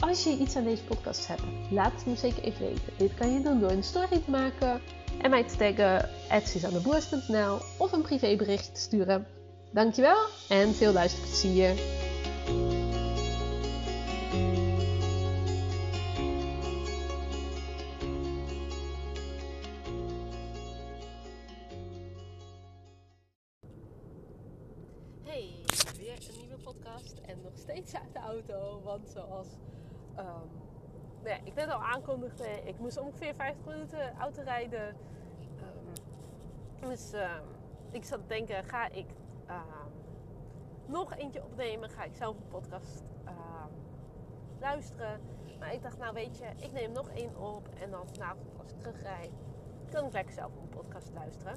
Als je iets aan deze podcast hebt, laat het me zeker even weten. Dit kan je doen door een story te maken en mij te taggen @suzanneboers.nl of een privébericht te sturen. Dankjewel en veel luisterplezier. Ik moest ongeveer 50 minuten auto rijden. Um, dus um, ik zat te denken, ga ik nog eentje opnemen? Ga ik zelf een podcast luisteren? Maar ik dacht, nou weet je, ik neem nog één op en dan vanavond als ik terugrijd, kan ik lekker zelf een podcast luisteren.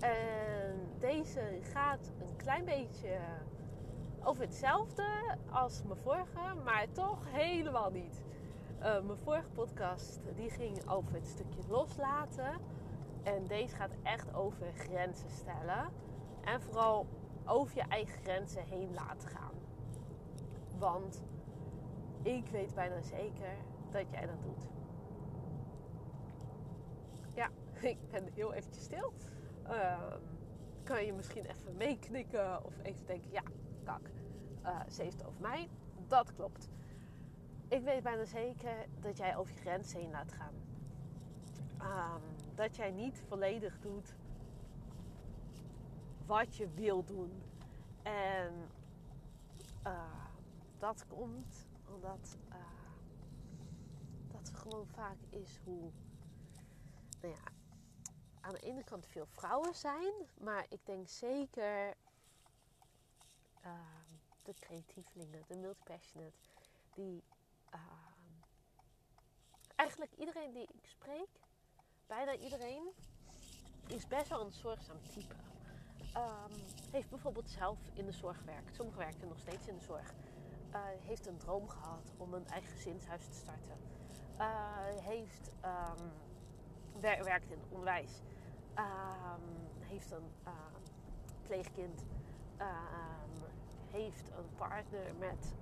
En deze gaat een klein beetje over hetzelfde als mijn vorige, maar toch helemaal niet. Uh, mijn vorige podcast die ging over het stukje loslaten. En deze gaat echt over grenzen stellen. En vooral over je eigen grenzen heen laten gaan. Want ik weet bijna zeker dat jij dat doet. Ja, ik ben heel eventjes stil. Uh, kan je misschien even meeknikken of even denken, ja, kak, uh, ze heeft het over mij. Dat klopt. Ik weet bijna zeker dat jij over je grens heen laat gaan. Um, dat jij niet volledig doet wat je wil doen. En uh, dat komt omdat uh, dat gewoon vaak is hoe, nou ja, aan de ene kant veel vrouwen zijn, maar ik denk zeker uh, de creatievelingen, de multipassionate, die uh, eigenlijk iedereen die ik spreek, bijna iedereen, is best wel een zorgzaam type. Um, heeft bijvoorbeeld zelf in de zorg gewerkt. Sommigen werken nog steeds in de zorg. Uh, heeft een droom gehad om een eigen gezinshuis te starten. Uh, heeft um, wer werkt in het onderwijs. Heeft een pleegkind. heeft een partner met,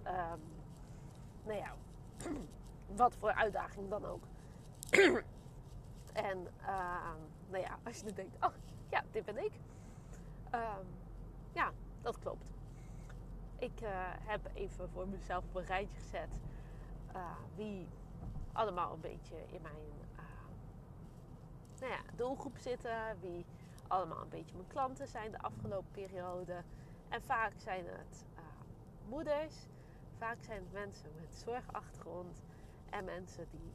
nou ja, wat voor uitdaging dan ook. en nou ja, als je dan denkt, oh ja, dit ben ik. ja, dat klopt. Ik uh, heb even voor mezelf op een rijtje gezet uh, wie allemaal een beetje in mijn uh, nou ja, doelgroep zitten. Wie allemaal een beetje mijn klanten zijn de afgelopen periode. En vaak zijn het moeders. Vaak zijn het mensen met zorgachtergrond. En mensen die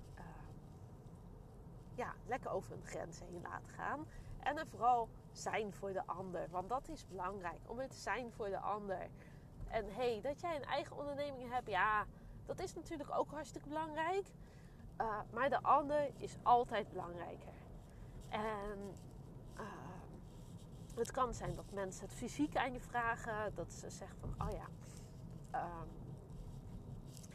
ja, lekker over hun grenzen heen laten gaan. En er vooral zijn voor de ander. Want dat is belangrijk. Om het te zijn voor de ander. En hey, dat jij een eigen onderneming hebt, ja, dat is natuurlijk ook hartstikke belangrijk. Uh, maar de ander is altijd belangrijker. En uh, het kan zijn dat mensen het fysiek aan je vragen. Dat ze zeggen van, oh ja, um,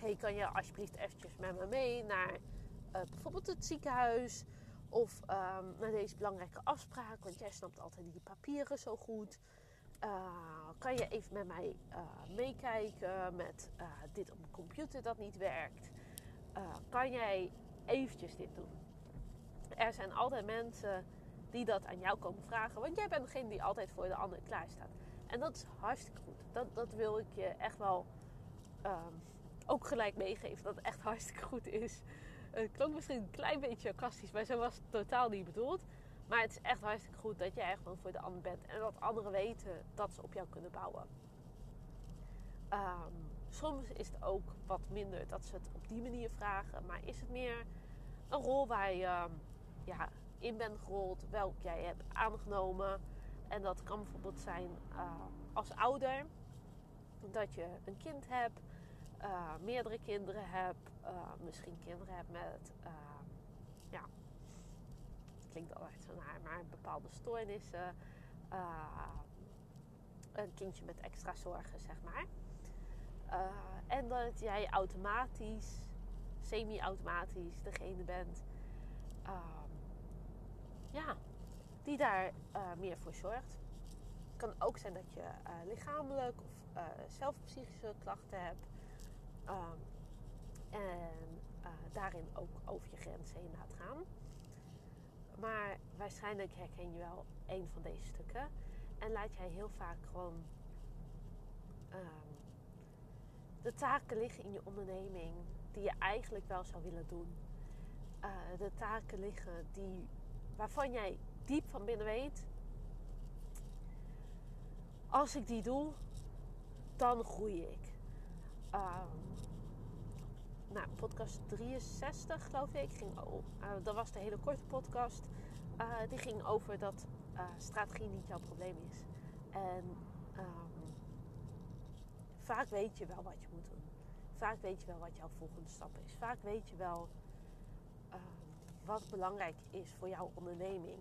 hey, kan je alsjeblieft eventjes met me mee naar uh, bijvoorbeeld het ziekenhuis. Of um, naar deze belangrijke afspraak, want jij snapt altijd die papieren zo goed. Uh, kan je even met mij uh, meekijken met dit op mijn computer dat niet werkt? kan jij eventjes dit doen? Er zijn altijd mensen die dat aan jou komen vragen, want jij bent degene die altijd voor de ander klaar staat. En dat is hartstikke goed. Dat, dat wil ik je echt wel um, ook gelijk meegeven, dat het echt hartstikke goed is. Het klonk misschien een klein beetje sarcastisch, maar zo was het totaal niet bedoeld. Maar het is echt hartstikke goed dat jij gewoon voor de ander bent. En dat anderen weten dat ze op jou kunnen bouwen. Um, soms is het ook wat minder dat ze het op die manier vragen. Maar is het meer een rol waar je ja, in bent gerold, welk jij hebt aangenomen. En dat kan bijvoorbeeld zijn uh, als ouder dat je een kind hebt uh, meerdere kinderen hebt, uh, misschien kinderen hebt met, uh, ja, klinkt altijd zo naar, maar bepaalde stoornissen, een kindje met extra zorgen, zeg maar. en dat jij automatisch, semi-automatisch degene bent, ehm, ja, die daar meer voor zorgt. Het kan ook zijn dat je lichamelijk of zelf psychische klachten hebt. Um, en uh, daarin ook over je grenzen heen laat gaan. Maar waarschijnlijk herken je wel een van deze stukken. En laat jij heel vaak gewoon um, de taken liggen in je onderneming die je eigenlijk wel zou willen doen. Uh, de taken liggen die, waarvan jij diep van binnen weet. Als ik die doe, dan groei ik. Um, nou, podcast 63 geloof ik. Ging, uh, dat was de hele korte podcast. Uh, die ging over dat uh, strategie niet jouw probleem is. En um, vaak weet je wel wat je moet doen. Vaak weet je wel wat jouw volgende stap is. Vaak weet je wel wat belangrijk is voor jouw onderneming.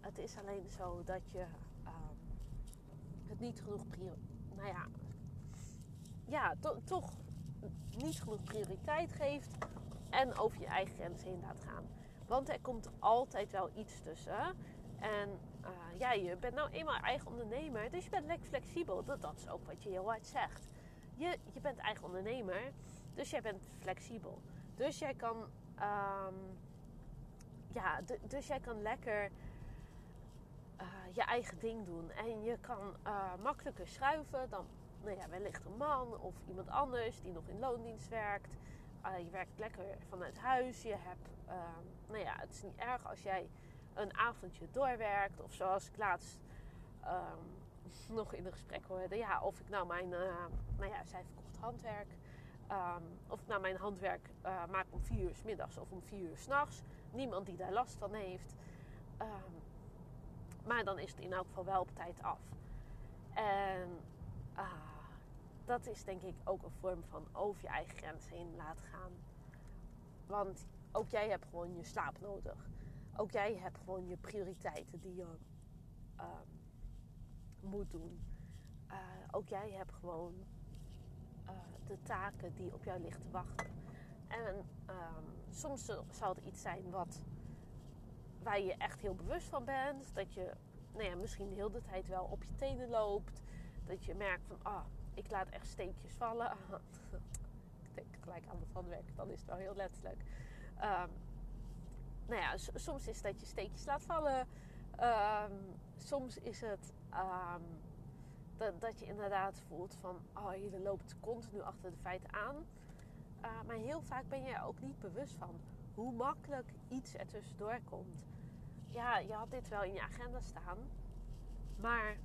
Het is alleen zo dat je het niet genoeg prior... Nou ja, ja, to toch niet genoeg prioriteit geeft en over je eigen grenzen heen laat gaan. Want er komt altijd wel iets tussen. En uh, ja, je bent nou eenmaal eigen ondernemer, dus je bent lekker flexibel. Dat, is ook wat je heel hard zegt. Je, je bent eigen ondernemer, dus jij bent flexibel. Dus jij kan, um, ja, dus jij kan lekker uh, je eigen ding doen. En je kan uh, makkelijker schuiven dan nou ja, wellicht een man of iemand anders die nog in loondienst werkt. Uh, je werkt lekker vanuit huis. Je hebt, uh, nou ja, het is niet erg als jij een avondje doorwerkt. Of zoals ik laatst um, nog in een gesprek hoorde. Ja, of ik nou mijn, uh, nou ja, zij verkocht handwerk. Um, of ik nou mijn handwerk uh, maak om vier uur s middags of om vier uur s'nachts. Niemand die daar last van heeft. Maar dan is het in elk geval wel op tijd af. En uh, dat is denk ik ook een vorm van over je eigen grens heen laten gaan. Want ook jij hebt gewoon je slaap nodig. Ook jij hebt gewoon je prioriteiten die je um, moet doen. Uh, ook jij hebt gewoon uh, de taken die op jou liggen te wachten. En um, soms zal het iets zijn wat, waar je echt heel bewust van bent. Dat je nou ja, misschien de hele tijd wel op je tenen loopt. Dat je merkt van, ah, ik laat echt steekjes vallen. ik denk gelijk aan het handwerk, dan is het wel heel letterlijk. Um, nou ja, soms is dat je steekjes laat vallen. Um, soms is het um, dat, dat, je inderdaad voelt van, oh, je loopt continu achter de feiten aan. Uh, maar heel vaak ben je er ook niet bewust van hoe makkelijk iets er tussendoor komt. Ja, je had dit wel in je agenda staan, maar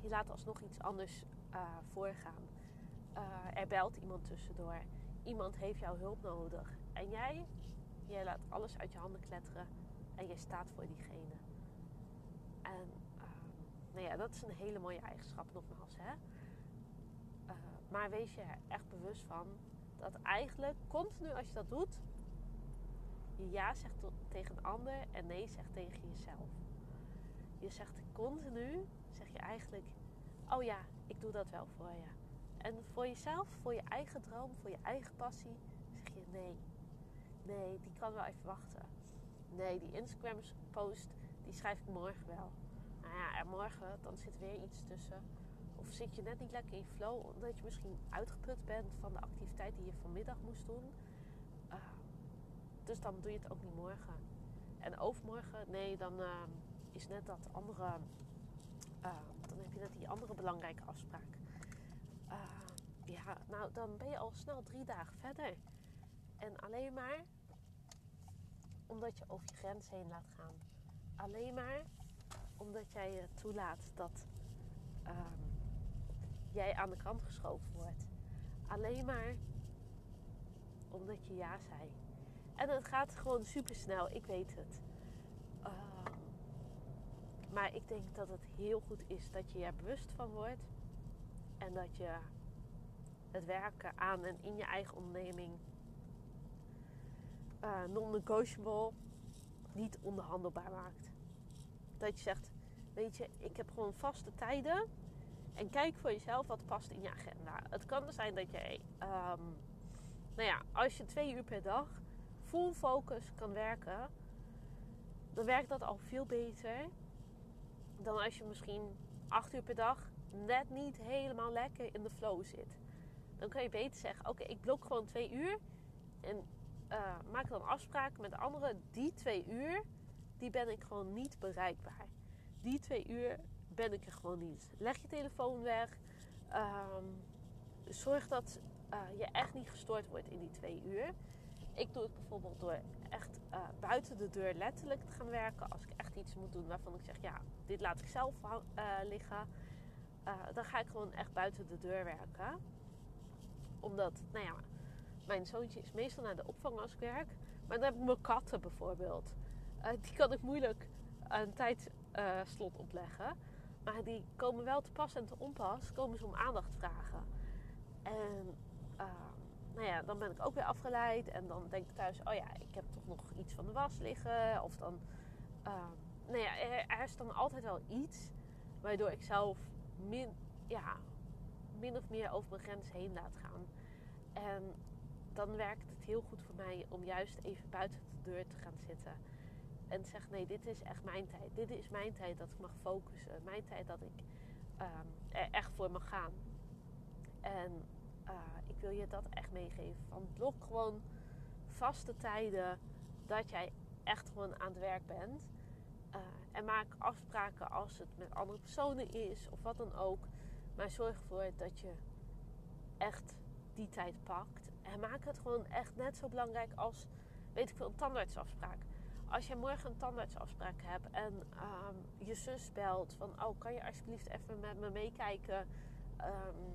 je laat alsnog iets anders uh, voorgaan. Uh, er belt iemand tussendoor. Iemand heeft jouw hulp nodig. En jij, jij laat alles uit je handen kletteren en je staat voor diegene. En uh, nou ja, dat is een hele mooie eigenschap nogmaals. Hè? Uh, maar wees je er echt bewust van dat eigenlijk continu als je dat doet, je ja zegt tegen een ander en nee zegt tegen jezelf. Je zegt continu, zeg je eigenlijk, oh ja, ik doe dat wel voor je. En voor jezelf, voor je eigen droom, voor je eigen passie, zeg je nee. Nee, die kan wel even wachten. Nee, die Instagram post, die schrijf ik morgen wel. Nou ja, en morgen, dan zit weer iets tussen. Of zit je net niet lekker in flow, omdat je misschien uitgeput bent van de activiteit die je vanmiddag moest doen. Uh, dus dan doe je het ook niet morgen. En overmorgen, nee, dan uh, is net dat andere uh, dan heb je net die andere belangrijke afspraak. Uh, ja, nou dan ben je al snel drie dagen verder. En alleen maar omdat je over je grens heen laat gaan. Alleen maar omdat jij je toelaat dat um, jij aan de kant geschoven wordt. Alleen maar omdat je ja zei. En het gaat gewoon super snel, ik weet het. Maar ik denk dat het heel goed is dat je er bewust van wordt. En dat je het werken aan en in je eigen onderneming uh, non-negotiable niet onderhandelbaar maakt. Dat je zegt, weet je, ik heb gewoon vaste tijden. En kijk voor jezelf wat past in je agenda. Het kan zijn dat jij, um, nou ja, als je twee uur per dag full focus kan werken, dan werkt dat al veel beter dan als je misschien acht uur per dag net niet helemaal lekker in de flow zit. Dan kan je beter zeggen: Oké, ik blok gewoon twee uur. En uh, maak dan afspraken met anderen. Die twee uur, die ben ik gewoon niet bereikbaar. Die twee uur ben ik er gewoon niet. Leg je telefoon weg. Um, zorg dat uh, je echt niet gestoord wordt in die twee uur. Ik doe het bijvoorbeeld door echt uh, buiten de deur letterlijk te gaan werken. Als ik echt iets moet doen waarvan ik zeg, ja, dit laat ik zelf liggen. dan ga ik gewoon echt buiten de deur werken. Omdat, nou ja, mijn zoontje is meestal naar de opvang als ik werk. Maar dan heb ik mijn katten bijvoorbeeld. Die kan ik moeilijk een tijdslot opleggen. Maar die komen wel te pas en te onpas. Komen ze om aandacht vragen. En nou ja, dan ben ik ook weer afgeleid. En dan denk ik thuis, oh ja, ik heb toch nog iets van de was liggen. Of dan, ehm, nou ja, er, is dan altijd wel iets. Waardoor ik zelf min, ja, min of meer over mijn grens heen laat gaan. En dan werkt het heel goed voor mij om juist even buiten de deur te gaan zitten. En te zeggen, nee, dit is echt mijn tijd. Dit is mijn tijd dat ik mag focussen. Mijn tijd dat ik um, er echt voor mag gaan. En uh, ik wil je dat echt meegeven. Van blok gewoon vaste tijden dat jij echt gewoon aan het werk bent. Uh, en maak afspraken als het met andere personen is of wat dan ook. Maar zorg ervoor dat je echt die tijd pakt. En maak het gewoon echt net zo belangrijk als, weet ik veel, een tandartsafspraak. Als je morgen een tandartsafspraak hebt en um, je zus belt van... Oh, kan je alsjeblieft even met me meekijken um,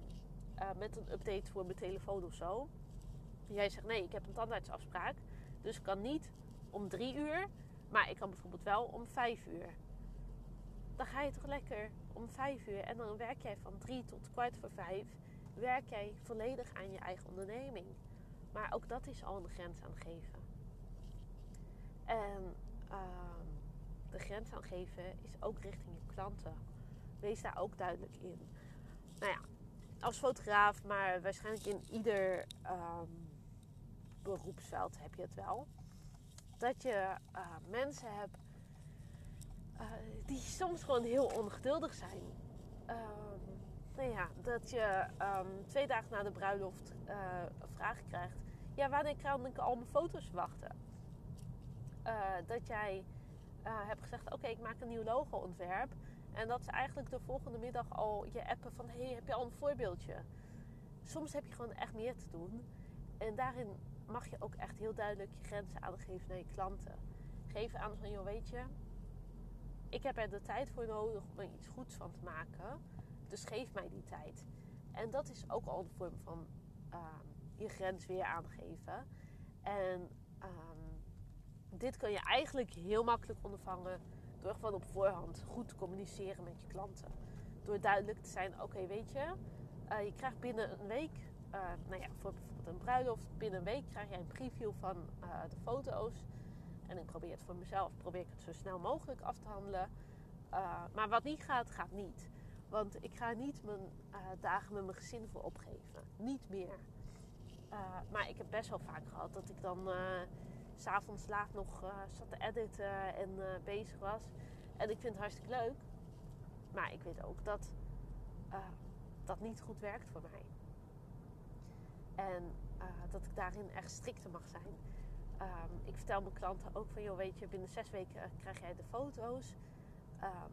uh, met een update voor mijn telefoon of zo? Jij zegt, nee, ik heb een tandartsafspraak. Dus ik kan niet om drie uur, maar ik kan bijvoorbeeld wel om vijf uur. Dan ga je toch lekker om vijf uur en dan werk jij van drie tot kwart voor vijf werk jij volledig aan je eigen onderneming. Maar ook dat is al een grens aangeven. En uh, de grens aangeven is ook richting je klanten. Wees daar ook duidelijk in. Nou ja, als fotograaf, maar waarschijnlijk in ieder um, beroepsveld heb je het wel. Dat je uh, mensen hebt uh, die soms gewoon heel ongeduldig zijn. Um, nou ja, dat je um, twee dagen na de bruiloft uh, vragen krijgt. Ja, wanneer kan ik al mijn foto's wachten? Dat jij hebt gezegd, oké, ik maak een nieuw logo-ontwerp. En dat ze eigenlijk de volgende middag al je appen van... hey, heb je al een voorbeeldje? Soms heb je gewoon echt meer te doen. En daarin mag je ook echt heel duidelijk je grenzen aangeven naar je klanten. Geef aan van, joh, weet je... Ik heb er de tijd voor nodig om er iets goeds van te maken... Dus geef mij die tijd. En dat is ook al een vorm van um, je grens weer aangeven. En um, dit kun je eigenlijk heel makkelijk ondervangen door gewoon op voorhand goed te communiceren met je klanten. Door duidelijk te zijn: oké, weet je, uh, je krijgt binnen een week, uh, nou ja, voor bijvoorbeeld een bruiloft, binnen een week krijg jij een preview van uh, de foto's. En ik probeer het voor mezelf, probeer ik het zo snel mogelijk af te handelen. maar wat niet gaat, gaat niet. Want ik ga niet mijn dagen met mijn gezin voor opgeven. Niet meer. Maar ik heb best wel vaak gehad dat ik dan s'avonds laat nog zat te editen en bezig was. En ik vind het hartstikke leuk. Maar ik weet ook dat dat niet goed werkt voor mij. En dat ik daarin echt strikter mag zijn. Um, ik vertel mijn klanten ook van, joh, weet je, binnen zes weken krijg jij de foto's.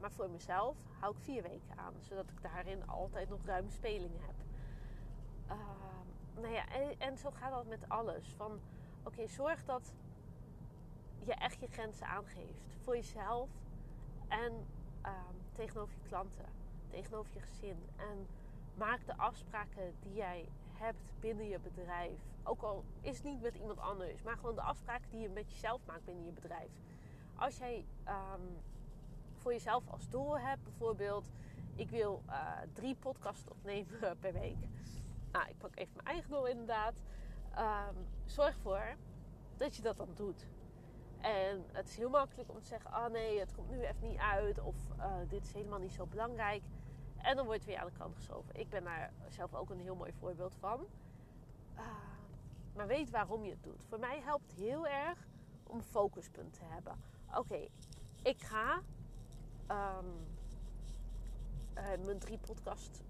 Maar voor mezelf hou ik vier weken aan, zodat ik daarin altijd nog ruime spelingen heb. Uh, nou ja, en, en, zo gaat dat met alles. Van oké, zorg dat je echt je grenzen aangeeft voor jezelf en uh, tegenover je klanten, tegenover je gezin. En maak de afspraken die jij hebt binnen je bedrijf. Ook al is het niet met iemand anders, maar gewoon de afspraken die je met jezelf maakt binnen je bedrijf. Als jij um, voor jezelf als doel hebt. Bijvoorbeeld, ik wil uh, drie podcasts opnemen per week. Nou, ik pak even mijn eigen doel inderdaad. Ehm, zorg ervoor dat je dat dan doet. En het is heel makkelijk om te zeggen: ah oh nee, het komt nu even niet uit. Of uh, dit is helemaal niet zo belangrijk. En dan wordt het weer aan de kant geschoven. Ik ben daar zelf ook een heel mooi voorbeeld van. Uh, maar weet waarom je het doet. Voor mij helpt heel erg om een focuspunt te hebben. Oké, ik ga um, uh, mijn drie podcast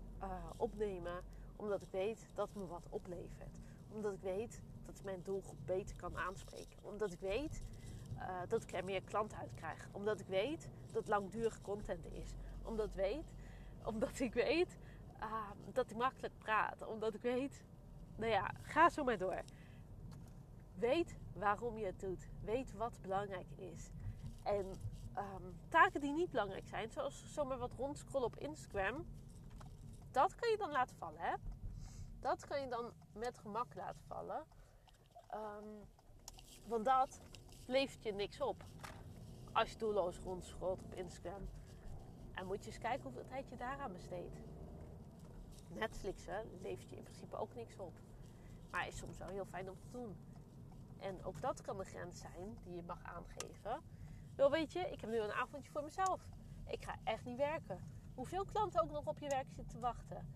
opnemen. Omdat ik weet dat het me wat oplevert. Omdat ik weet dat mijn doelgroep beter kan aanspreken. Omdat ik weet uh, dat ik er meer klanten uit krijg. Omdat ik weet dat langdurige content is. Omdat ik weet, omdat ik weet uh, dat ik makkelijk praat. Omdat ik weet, nou ja, ga zo maar door. Weet waarom je het doet. Weet wat belangrijk is. En um, taken die niet belangrijk zijn, zoals zomaar wat rondscrollen op Instagram, dat kan je dan laten vallen. Hè? Dat kan je dan met gemak laten vallen. Um, want dat levert je niks op. Als je doelloos rondscrollt op Instagram. En moet je eens kijken hoeveel tijd je daaraan besteedt. Netflixen levert je in principe ook niks op. Maar is soms wel heel fijn om te doen. En ook dat kan de grens zijn die je mag aangeven. Wel weet je, ik heb nu een avondje voor mezelf. Ik ga echt niet werken. Hoeveel klanten ook nog op je werk zitten te wachten.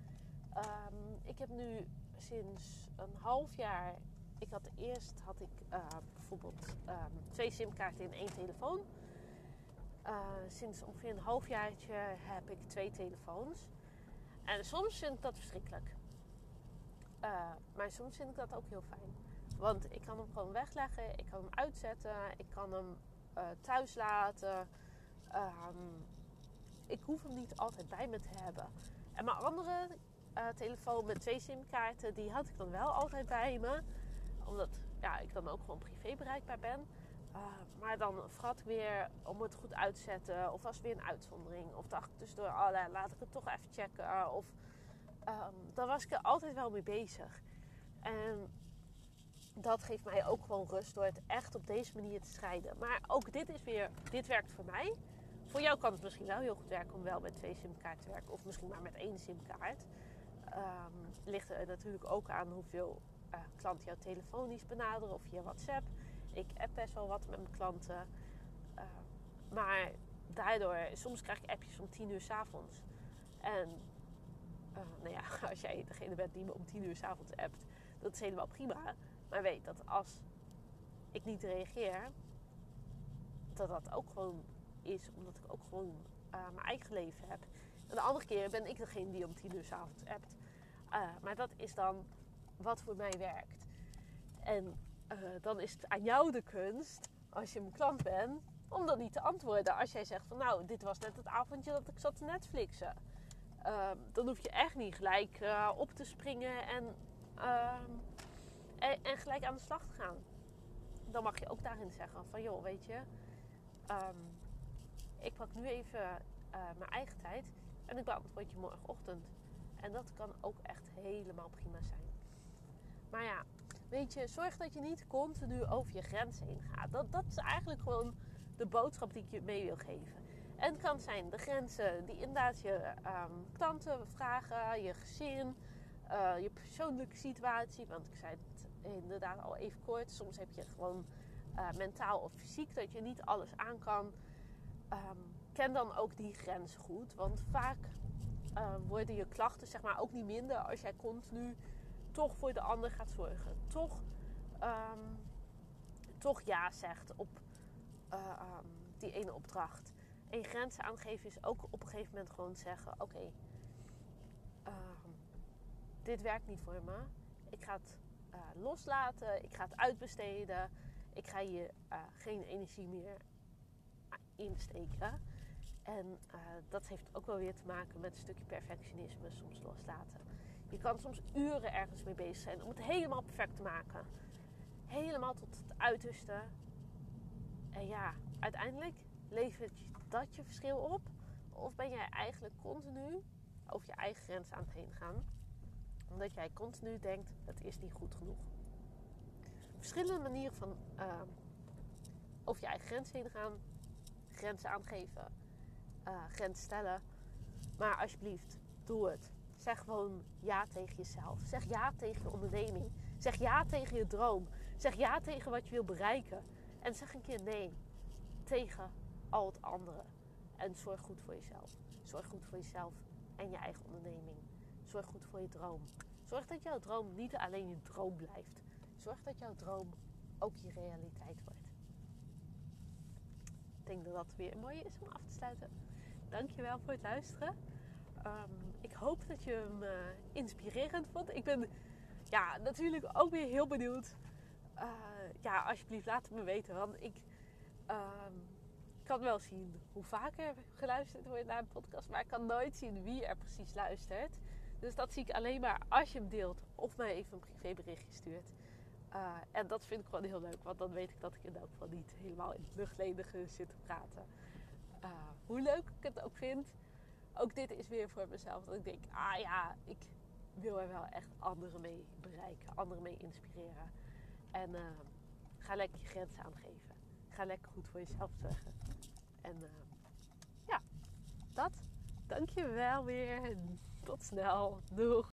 Um, ik heb nu sinds een half jaar ik had eerst had ik uh, bijvoorbeeld um, twee simkaarten in één telefoon. Uh, sinds ongeveer een halfjaartje heb ik twee telefoons. En soms vind ik dat verschrikkelijk. Uh, maar soms vind ik dat ook heel fijn. Want ik kan hem gewoon wegleggen, ik kan hem uitzetten, ik kan hem thuis laten. Um, ik hoef hem niet altijd bij me te hebben. En mijn andere telefoon met twee simkaarten, die had ik dan wel altijd bij me omdat ja, ik dan ook gewoon privé bereikbaar ben. Uh, maar dan vrat ik weer om het goed uit te zetten. Of was weer een uitzondering. Of dacht ik tussendoor, oh, laat ik het toch even checken. Of um, dan was ik er altijd wel mee bezig. En dat geeft mij ook gewoon rust door het echt op deze manier te strijden. Maar ook dit is weer, dit werkt voor mij. Voor jou kan het misschien wel heel goed werken om wel met twee simkaarten te werken. Of misschien maar met één simkaart. Um, ligt er natuurlijk ook aan hoeveel uh, klanten jou telefonisch benaderen of via WhatsApp. Ik app best wel wat met mijn klanten. Uh, maar daardoor, soms krijg ik appjes om 10 uur s avonds. En uh, nou ja, als jij degene bent die me om 10 uur s avonds appt, dat is helemaal prima. Maar weet dat als ik niet reageer, dat dat ook gewoon is omdat ik ook gewoon mijn eigen leven heb. En de andere keer ben ik degene die om 10 uur s avonds appt. maar dat is dan wat voor mij werkt. En uh, dan is het aan jou de kunst, als je mijn klant bent, om dan niet te antwoorden. Als jij zegt van nou, dit was net het avondje dat ik zat te Netflixen. Uh, dan hoef je echt niet gelijk uh, op te springen en, ehm, en, en, gelijk aan de slag te gaan. Dan mag je ook daarin zeggen van joh, weet je, um, ik pak nu even uh, mijn eigen tijd en ik beantwoord je morgenochtend. En dat kan ook echt helemaal prima zijn. Maar ja, weet je, zorg dat je niet continu over je grens heen gaat. Dat, dat is eigenlijk gewoon de boodschap die ik je mee wil geven. En het kan zijn de grenzen die inderdaad je um, klanten vragen, je gezin, uh, je persoonlijke situatie. Want ik zei het inderdaad al even kort. Soms heb je gewoon uh, mentaal of fysiek dat je niet alles aan kan. Um, ken dan ook die grenzen goed. Want vaak uh, worden je klachten zeg maar ook niet minder als jij continu toch voor de ander gaat zorgen. Toch, um, toch ja zegt op uh, um, die ene opdracht. En je grenzen aangeven is ook op een gegeven moment gewoon zeggen: Oké, um, dit werkt niet voor me. Ik ga het uh, loslaten. Ik ga het uitbesteden. Ik ga hier uh, geen energie meer insteken. En dat heeft ook wel weer te maken met een stukje perfectionisme, soms loslaten. Je kan soms uren ergens mee bezig zijn om het helemaal perfect te maken. Helemaal tot het uiterste. En ja, uiteindelijk levert dat je verschil op? Of ben jij eigenlijk continu over je eigen grens aan het heen gaan? Omdat jij continu denkt, het is niet goed genoeg. Verschillende manieren van uh, over je eigen grens heen gaan. Grenzen aangeven. Uh, grenzen stellen. Maar alsjeblieft, doe het Zeg gewoon ja tegen jezelf. Zeg ja tegen je onderneming. Zeg ja tegen je droom. Zeg ja tegen wat je wil bereiken. En zeg een keer nee tegen al het andere. En zorg goed voor jezelf. Zorg goed voor jezelf en je eigen onderneming. Zorg goed voor je droom. Zorg dat jouw droom niet alleen je droom blijft. Zorg dat jouw droom ook je realiteit wordt. Ik denk dat dat weer mooi is om af te sluiten. Dankjewel voor het luisteren. Ehm, ik hoop dat je hem uh, inspirerend vond. Ik ben ja, natuurlijk ook weer heel benieuwd. Uh, ja, alsjeblieft laat het me weten. Want ik uh, kan wel zien hoe vaak er geluisterd wordt naar een podcast. Maar ik kan nooit zien wie er precies luistert. Dus dat zie ik alleen maar als je hem deelt of mij even een privéberichtje stuurt. Uh, en dat vind ik gewoon heel leuk, want dan weet ik dat ik in elk geval niet helemaal in het luchtledige zit te praten. Hoe leuk ik het ook vind, ook dit is weer voor mezelf. Dat ik denk, ah ja, ik wil er wel echt anderen mee bereiken, anderen mee inspireren. En uh, ga lekker je grenzen aangeven. Ga lekker goed voor jezelf zorgen. En ja, dat. Dank je wel weer. Tot snel. Doeg.